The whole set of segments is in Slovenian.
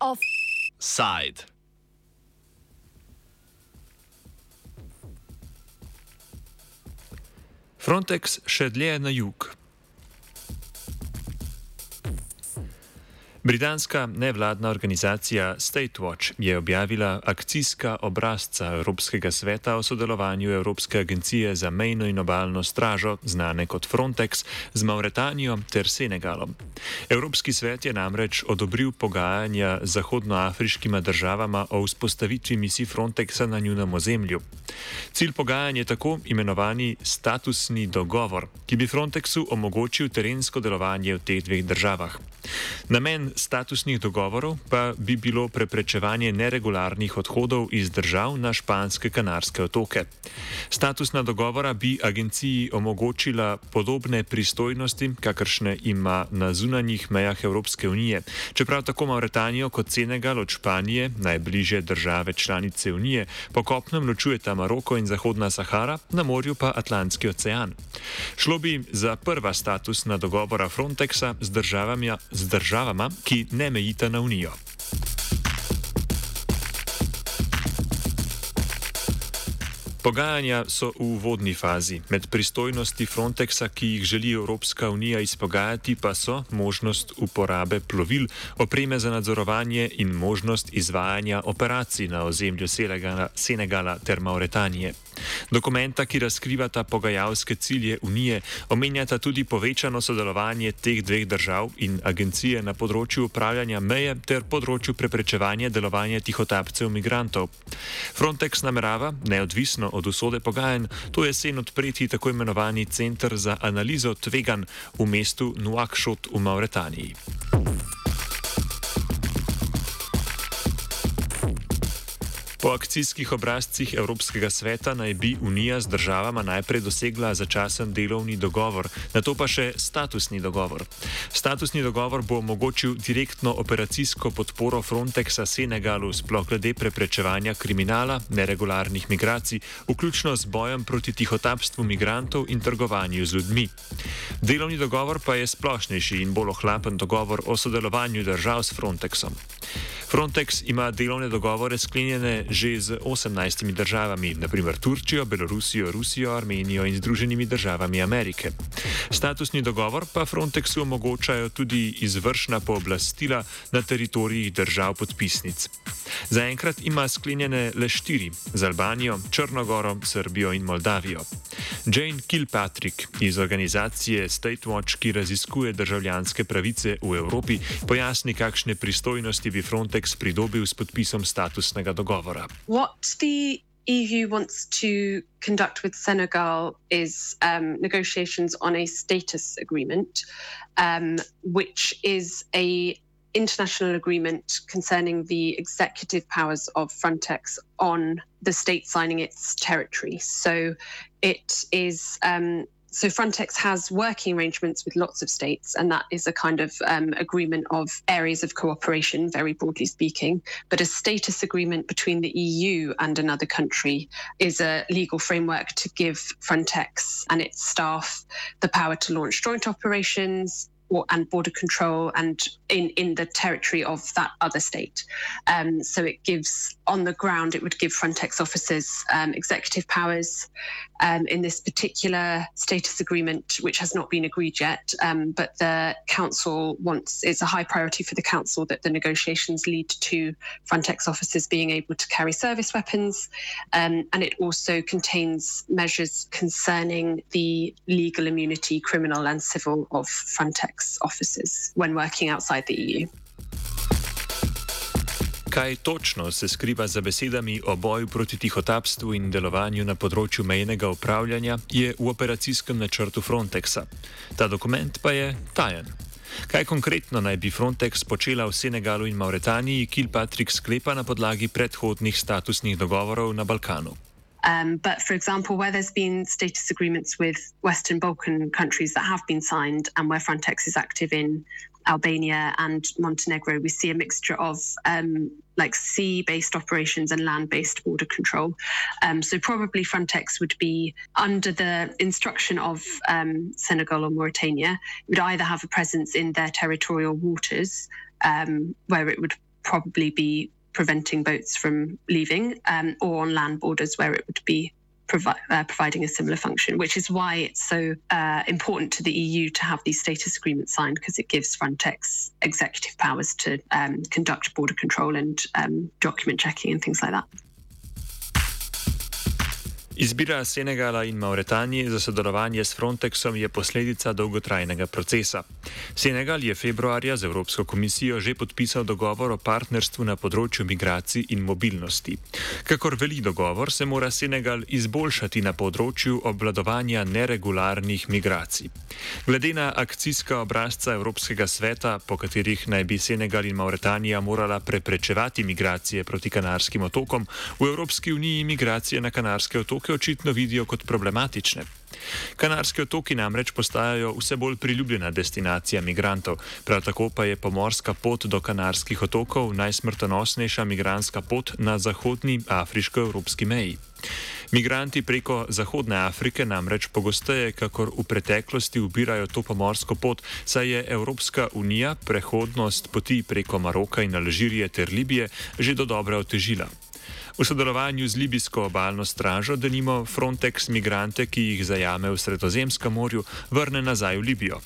Offside. Frontex še dlje na jug. Britanska nevladna organizacija State Watch je objavila akcijska obrazca Evropskega sveta o sodelovanju Evropske agencije za mejno in obaljno stražo, znane kot Frontex, z Mauretanijo ter Senegalom. Evropski svet je namreč odobril pogajanja z zahodnoafriškima državama o vzpostavitvi misij Frontexa na njunem ozemlju. Cilj pogajanj je tako imenovani statusni dogovor, ki bi Frontexu omogočil terensko delovanje v teh dveh državah. Namen statusnih dogovorov pa bi bilo preprečevanje neregularnih odhodov iz držav na španske kanarske otoke. Statusna dogovora bi agenciji omogočila podobne pristojnosti, kakršne ima na zunanjih mejah Evropske unije, čeprav tako Mauretanijo kot Senegal od Španije, najbližje države članice unije, po kopnem ločujeta Maroko in Zahodna Sahara, na morju pa Atlantski ocean. Šlo bi za prva statusna dogovora Frontexa z državami, z državama, ki ne mejita na Unijo. Pogajanja so v vodni fazi. Med pristojnosti Frontexa, ki jih želi Evropska unija izpogajati, pa so možnost uporabe plovil, opreme za nadzorovanje in možnost izvajanja operacij na ozemlju Senegala, Senegala ter Mauretanije. Dokumenta, ki razkrivata pogajalske cilje Unije, omenjata tudi povečano sodelovanje teh dveh držav in agencije na področju upravljanja meje ter področju preprečevanja delovanja tihotapcev migrantov. Frontex namerava, neodvisno od usode pogajanj, to jesen odpreti tako imenovani Center za analizo tvegan v mestu Nuakšot v Mauretaniji. Po akcijskih obrazcih Evropskega sveta naj bi Unija z državama najprej dosegla začasen delovni dogovor, na to pa še statusni dogovor. Statusni dogovor bo omogočil direktno operacijsko podporo Frontexa Senegalu, sploh glede preprečevanja kriminala, neregularnih migracij, vključno z bojem proti tihotapstvu migrantov in trgovanju z ljudmi. Delovni dogovor pa je splošnejši in bolj ohlapen dogovor o sodelovanju držav s Frontexom. Frontex ima delovne dogovore sklenjene že z 18 državami, naprimer Turčijo, Belorusijo, Rusijo, Armenijo in Združenimi državami Amerike. Statusni dogovor pa Frontexu omogočajo tudi izvršna pooblastila na teritorijih držav podpisnic. Zaenkrat ima sklenjene le štiri: z Albanijo, Črnogoro, Srbijo in Moldavijo. Jane Kilpatrick iz organizacije State Watch, ki raziskuje državljanske pravice v Evropi, pojasni, kakšne pristojnosti bi Frontex pridobil s podpisom statusnega dogovora. EU wants to conduct with Senegal is um, negotiations on a status agreement, um, which is a international agreement concerning the executive powers of Frontex on the state signing its territory. So it is. Um, so Frontex has working arrangements with lots of states, and that is a kind of um, agreement of areas of cooperation, very broadly speaking. But a status agreement between the EU and another country is a legal framework to give Frontex and its staff the power to launch joint operations, and border control and in, in the territory of that other state. Um, so it gives, on the ground, it would give Frontex officers um, executive powers um, in this particular status agreement, which has not been agreed yet. Um, but the council wants, it's a high priority for the council that the negotiations lead to Frontex officers being able to carry service weapons. Um, and it also contains measures concerning the legal immunity, criminal and civil, of Frontex. Offices when working outside the EU. Kaj točno se skriva za besedami o boju proti tihotapstvu in delovanju na področju mejnega upravljanja, je v operacijskem načrtu Frontexa. Ta dokument pa je tajen. Kaj konkretno naj bi Frontex počela v Senegalu in Mauretaniji, Kilpatrick sklepa na podlagi predhodnih statusnih dogovorov na Balkanu? Um, but for example, where there's been status agreements with Western Balkan countries that have been signed and where Frontex is active in Albania and Montenegro, we see a mixture of um, like sea based operations and land based border control. Um, so, probably Frontex would be under the instruction of um, Senegal or Mauritania, it would either have a presence in their territorial waters, um, where it would probably be preventing boats from leaving, um, or on land borders, where it would be provi- uh, providing a similar function, which is why it's so uh, important to the EU to have these status agreements signed because it gives Frontex executive powers to um, conduct border control and um, document checking and things like that. Izbira Senegala in Mauretanije za sodelovanje s Frontexom je posledica dolgotrajnega procesa. Senegal je februarja z Evropsko komisijo že podpisal dogovor o partnerstvu na področju migracij in mobilnosti. Kakor veli dogovor, se mora Senegal izboljšati na področju obvladovanja neregularnih migracij. Glede na akcijska obrazca Evropskega sveta, po katerih naj bi Senegal in Mauretanija morala preprečevati migracije proti Kanarskim otokom, v Evropski uniji migracije na Kanarske otoke otoke očitno vidijo kot problematične. Kanarske otoki namreč postajajo vse bolj priljubljena destinacija migrantov, prav tako pa je pomorska pot do Kanarskih otokov najsmrtonosnejša migranska pot na zahodni afriško-evropski meji. Migranti preko Zahodne Afrike namreč pogosteje, kakor v preteklosti, ubirajo to pomorsko pot, saj je Evropska unija prehodnost poti preko Maroka in Alžirije ter Libije že do dobra otežila. V sodelovanju z libijsko obalno stražo, da nimo Frontex migrante, ki jih zajame v Sredozemskem morju, vrne nazaj v Libijo.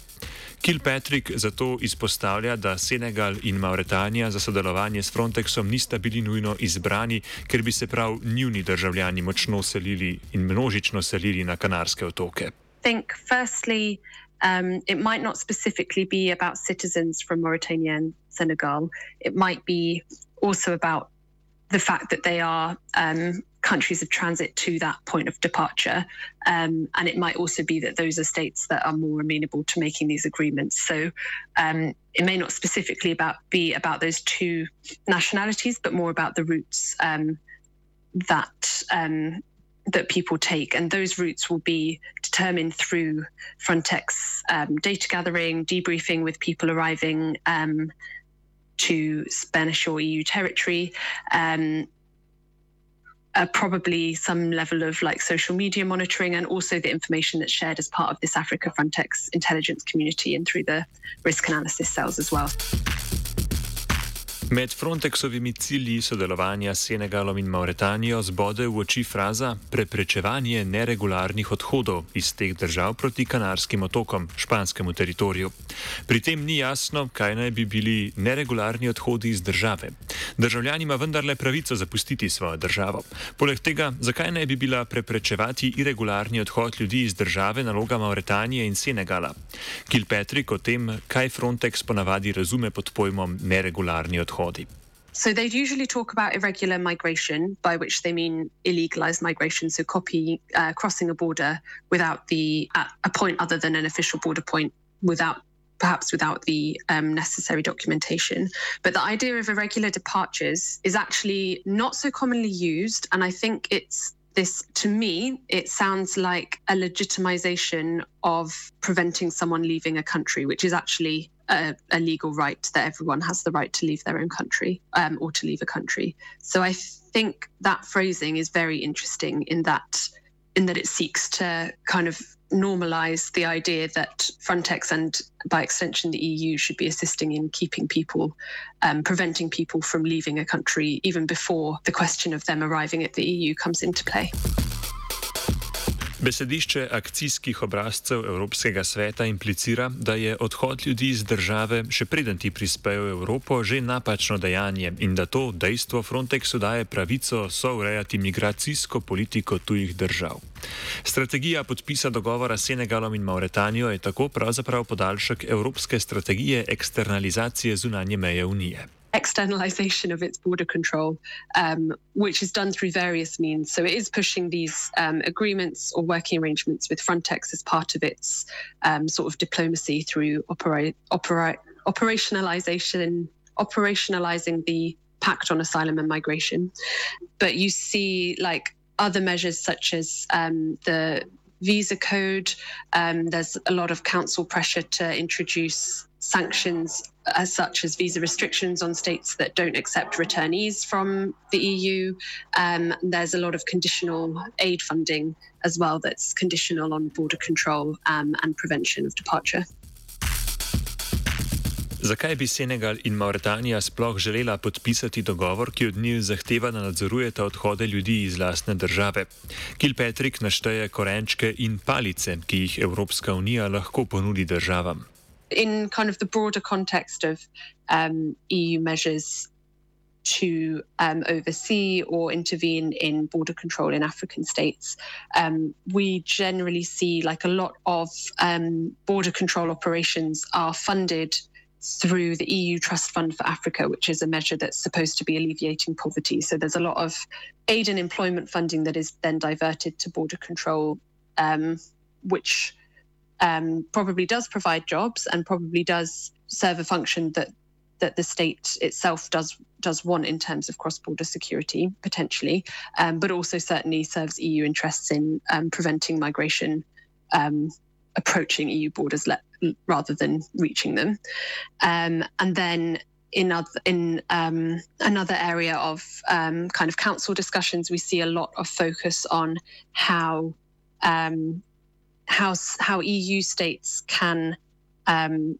Kilpatrick zato izpostavlja, da Senegal in Mauretanija za sodelovanje s Frontexom nista bili nujno izbrani, ker bi se prav njuni državljani močno selili in množično selili na Kanarske otoke. Think, firstly, um, it might not specifically be about citizens from Mauritania and Senegal. It might be also about the fact that they are um, countries of transit to that point of departure. Um, and it might also be that those are states that are more amenable to making these agreements. So um, it may not specifically about be about those two nationalities, but more about the routes um, that um, that people take, and those routes will be determined through Frontex um, data gathering, debriefing with people arriving to Spanish or EU territory. Um, uh, probably some level of like social media monitoring and also the information that's shared as part of this Africa Frontex intelligence community and through the risk analysis cells as well. Med Frontexovimi cilji sodelovanja s Senegalom in Mauretanijo zbode v oči fraza preprečevanje neregularnih odhodov iz teh držav proti Kanarskim otokom, španskemu teritoriju. Pri tem ni jasno, kaj naj bi bili neregularni odhodi iz države. Državljan ima vendarle pravico zapustiti svojo državo. Poleg tega, zakaj naj bi bila preprečevati irregularni odhod ljudi iz države naloga Mauretanije in Senegala? Kilpatrick o tem, kaj Frontex ponavadi razume pod pojmom neregularni odhod. So they usually talk about irregular migration, by which they mean illegalized migration, so copy uh, crossing a border without the at a point other than an official border point, without perhaps without the um, necessary documentation. But the idea of irregular departures is actually not so commonly used, and I think it's this to me it sounds like a legitimization of preventing someone leaving a country which is actually a, a, legal right that everyone has the right to leave their own country um, or to leave a country. So I think that phrasing is very interesting in that in that it seeks to kind of normalize the idea that Frontex and by extension the EU should be assisting in keeping people, um, preventing people from leaving a country even before the question of them arriving at the EU comes into play. Besedišče akcijskih obrazcev Evropskega sveta implicira, da je odhod ljudi iz države, še preden ti prispejo v Evropo, že napačno dejanje in da to dejstvo Frontexu daje pravico sourejati migracijsko politiko tujih držav. Strategija podpisa dogovora s Senegalom in Mauretanijo je tako pravzaprav podaljšek evropske strategije eksternalizacije zunanje meje Unije. Externalization of its border control, um, which is done through various means. So it is pushing these um, agreements or working arrangements with Frontex as part of its um, sort of diplomacy through opera- opera- operationalization, operationalizing the pact on asylum and migration. But you see, like other measures such as um, the visa code. Um, there's a lot of council pressure to introduce sanctions as such as visa restrictions on states that don't accept returnees from the EU. Um, there's a lot of conditional aid funding as well that's conditional on border control um, and prevention of departure. Zakaj bi Senegal in Mauritanija sploh želela podpisati dogovor, ki od njih zahteva, da nadzorujeta odhode ljudi iz lastne države? Kilpatrick našteje korenčke in palice, ki jih Evropska unija lahko ponudi državam. In kind of the broader context of um, EU measures to um, oversee or intervene in border control in African states. Um, we generally see like a lot of um, border control operations are funded through the EU Trust Fund for Africa, which is a measure that's supposed to be alleviating poverty. So there's a lot of aid and employment funding that is then diverted to border control, um, which um, probably does provide jobs and probably does serve a function that that the state itself does does want in terms of cross-border security potentially, um, but also certainly serves EU interests in um, preventing migration um, approaching EU borders rather than reaching them. Um, and then in other, in um, another area of kind of council discussions, we see a lot of focus on how um, how how EU states can um,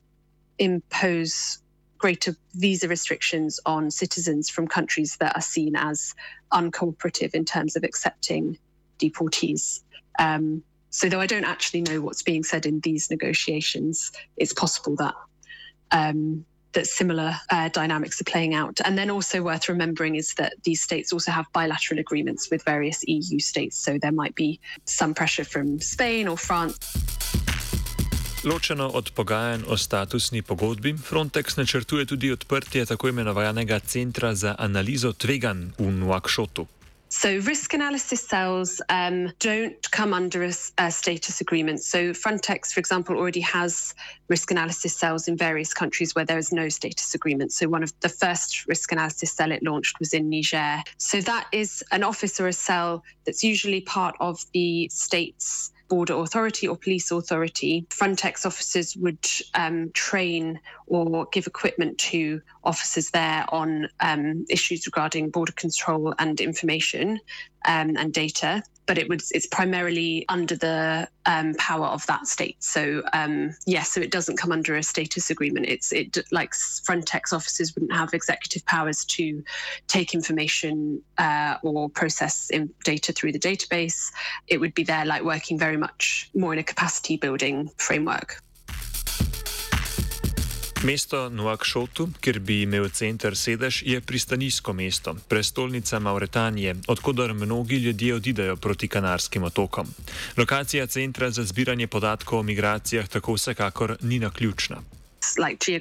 impose greater visa restrictions on citizens from countries that are seen as uncooperative in terms of accepting deportees. Um, so, though I don't actually know what's being said in these negotiations, it's possible that um, that similar uh, dynamics are playing out. And then also worth remembering is that these states also have bilateral agreements with various EU states. So there might be some pressure from Spain or France. Ločeno od pogajanj o statusni pogodbi, Frontex načrtuje tudi odprtje tako imenovanega centra za analizo tveganj v Nuakšotu. So, risk analysis cells um, don't come under a, a, status agreement. So, Frontex, for example, already has risk analysis cells in various countries where there is no status agreement. So, one of the first risk analysis cell it launched was in Niger. So, that is an office or a cell that's usually part of the state's border authority or police authority, Frontex officers would um, train or give equipment to officers there on um, issues regarding border control and information um, and data but it was it's primarily under the um, power of that state. So um, yes, yeah, so it doesn't come under a status agreement. It's it like Frontex officers wouldn't have executive powers to take information uh, or process data through the database. It would be there like working very much more in a capacity building framework. Mesto Nuakšotu, kjer bi imel center sedež, je pristaniško mesto, prestolnica Mauretanije, odkudar mnogi ljudje odidejo proti Kanarskim otokom. Lokacija centra za zbiranje podatkov o migracijah tako vsekakor ni naključna. Like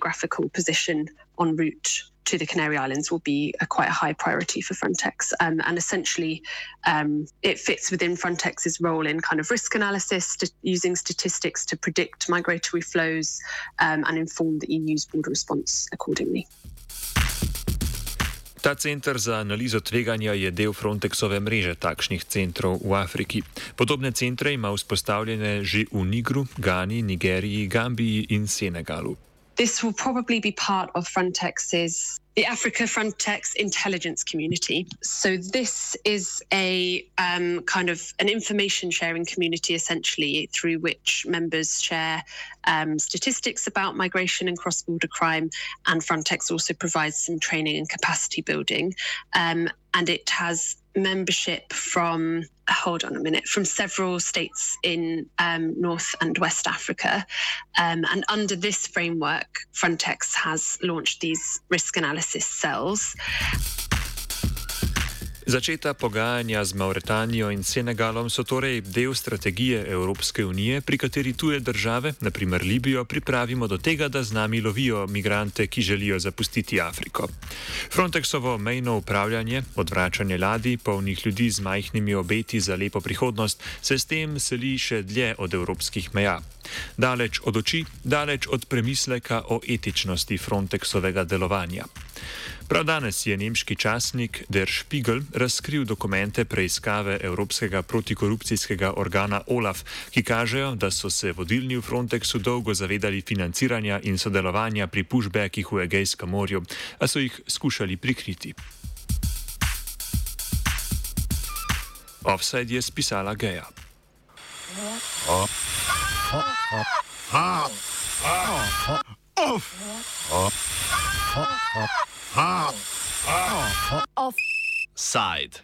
to the Canary Islands will be a quite a high priority for Frontex. Um, and essentially, um, it fits within Frontex's role in kind of risk analysis, st- using statistics to predict migratory flows um, and inform the EU's border response accordingly. Ta center za analizo tveganja je del Frontexove mreže takšnih centrov v Afriki. Podobne centre ima vzpostavljene že v Nigru, Gani, Nigeriji, Gambiji in Senegalu. This will probably be part of Frontex's the Africa Frontex intelligence community. So this is a um, kind of an information sharing community, essentially, through which members share um, statistics about migration and cross-border crime, and Frontex also provides some training and capacity building. Um, and it has membership from hold on a minute from several states in um, North and West Africa. Um, and under this framework, Frontex has launched these risk analysis cells. Začeta pogajanja z Mauretanijo in Senegalom so torej del strategije Evropske unije, pri kateri tuje države, naprimer Libijo, pripravimo do tega, da z nami lovijo migrante, ki želijo zapustiti Afriko. Frontexovo mejno upravljanje, odvračanje ladij, polnih ljudi z majhnimi obeti za lepo prihodnost, se s tem seli še dlje od evropskih meja. Daleč od oči, daleč od premisleka o etičnosti Frontexovega delovanja. Prav danes je nemški časnik Der Spiegel razkril dokumente preiskave Evropskega protikorupcijskega organa OLAF, ki kažejo, da so se vodilni v Frontexu dolgo zavedali financiranja in sodelovanja pri pushbackih v Egejskem morju, a so jih skušali prikriti. Offside je spisala Geja. Offside.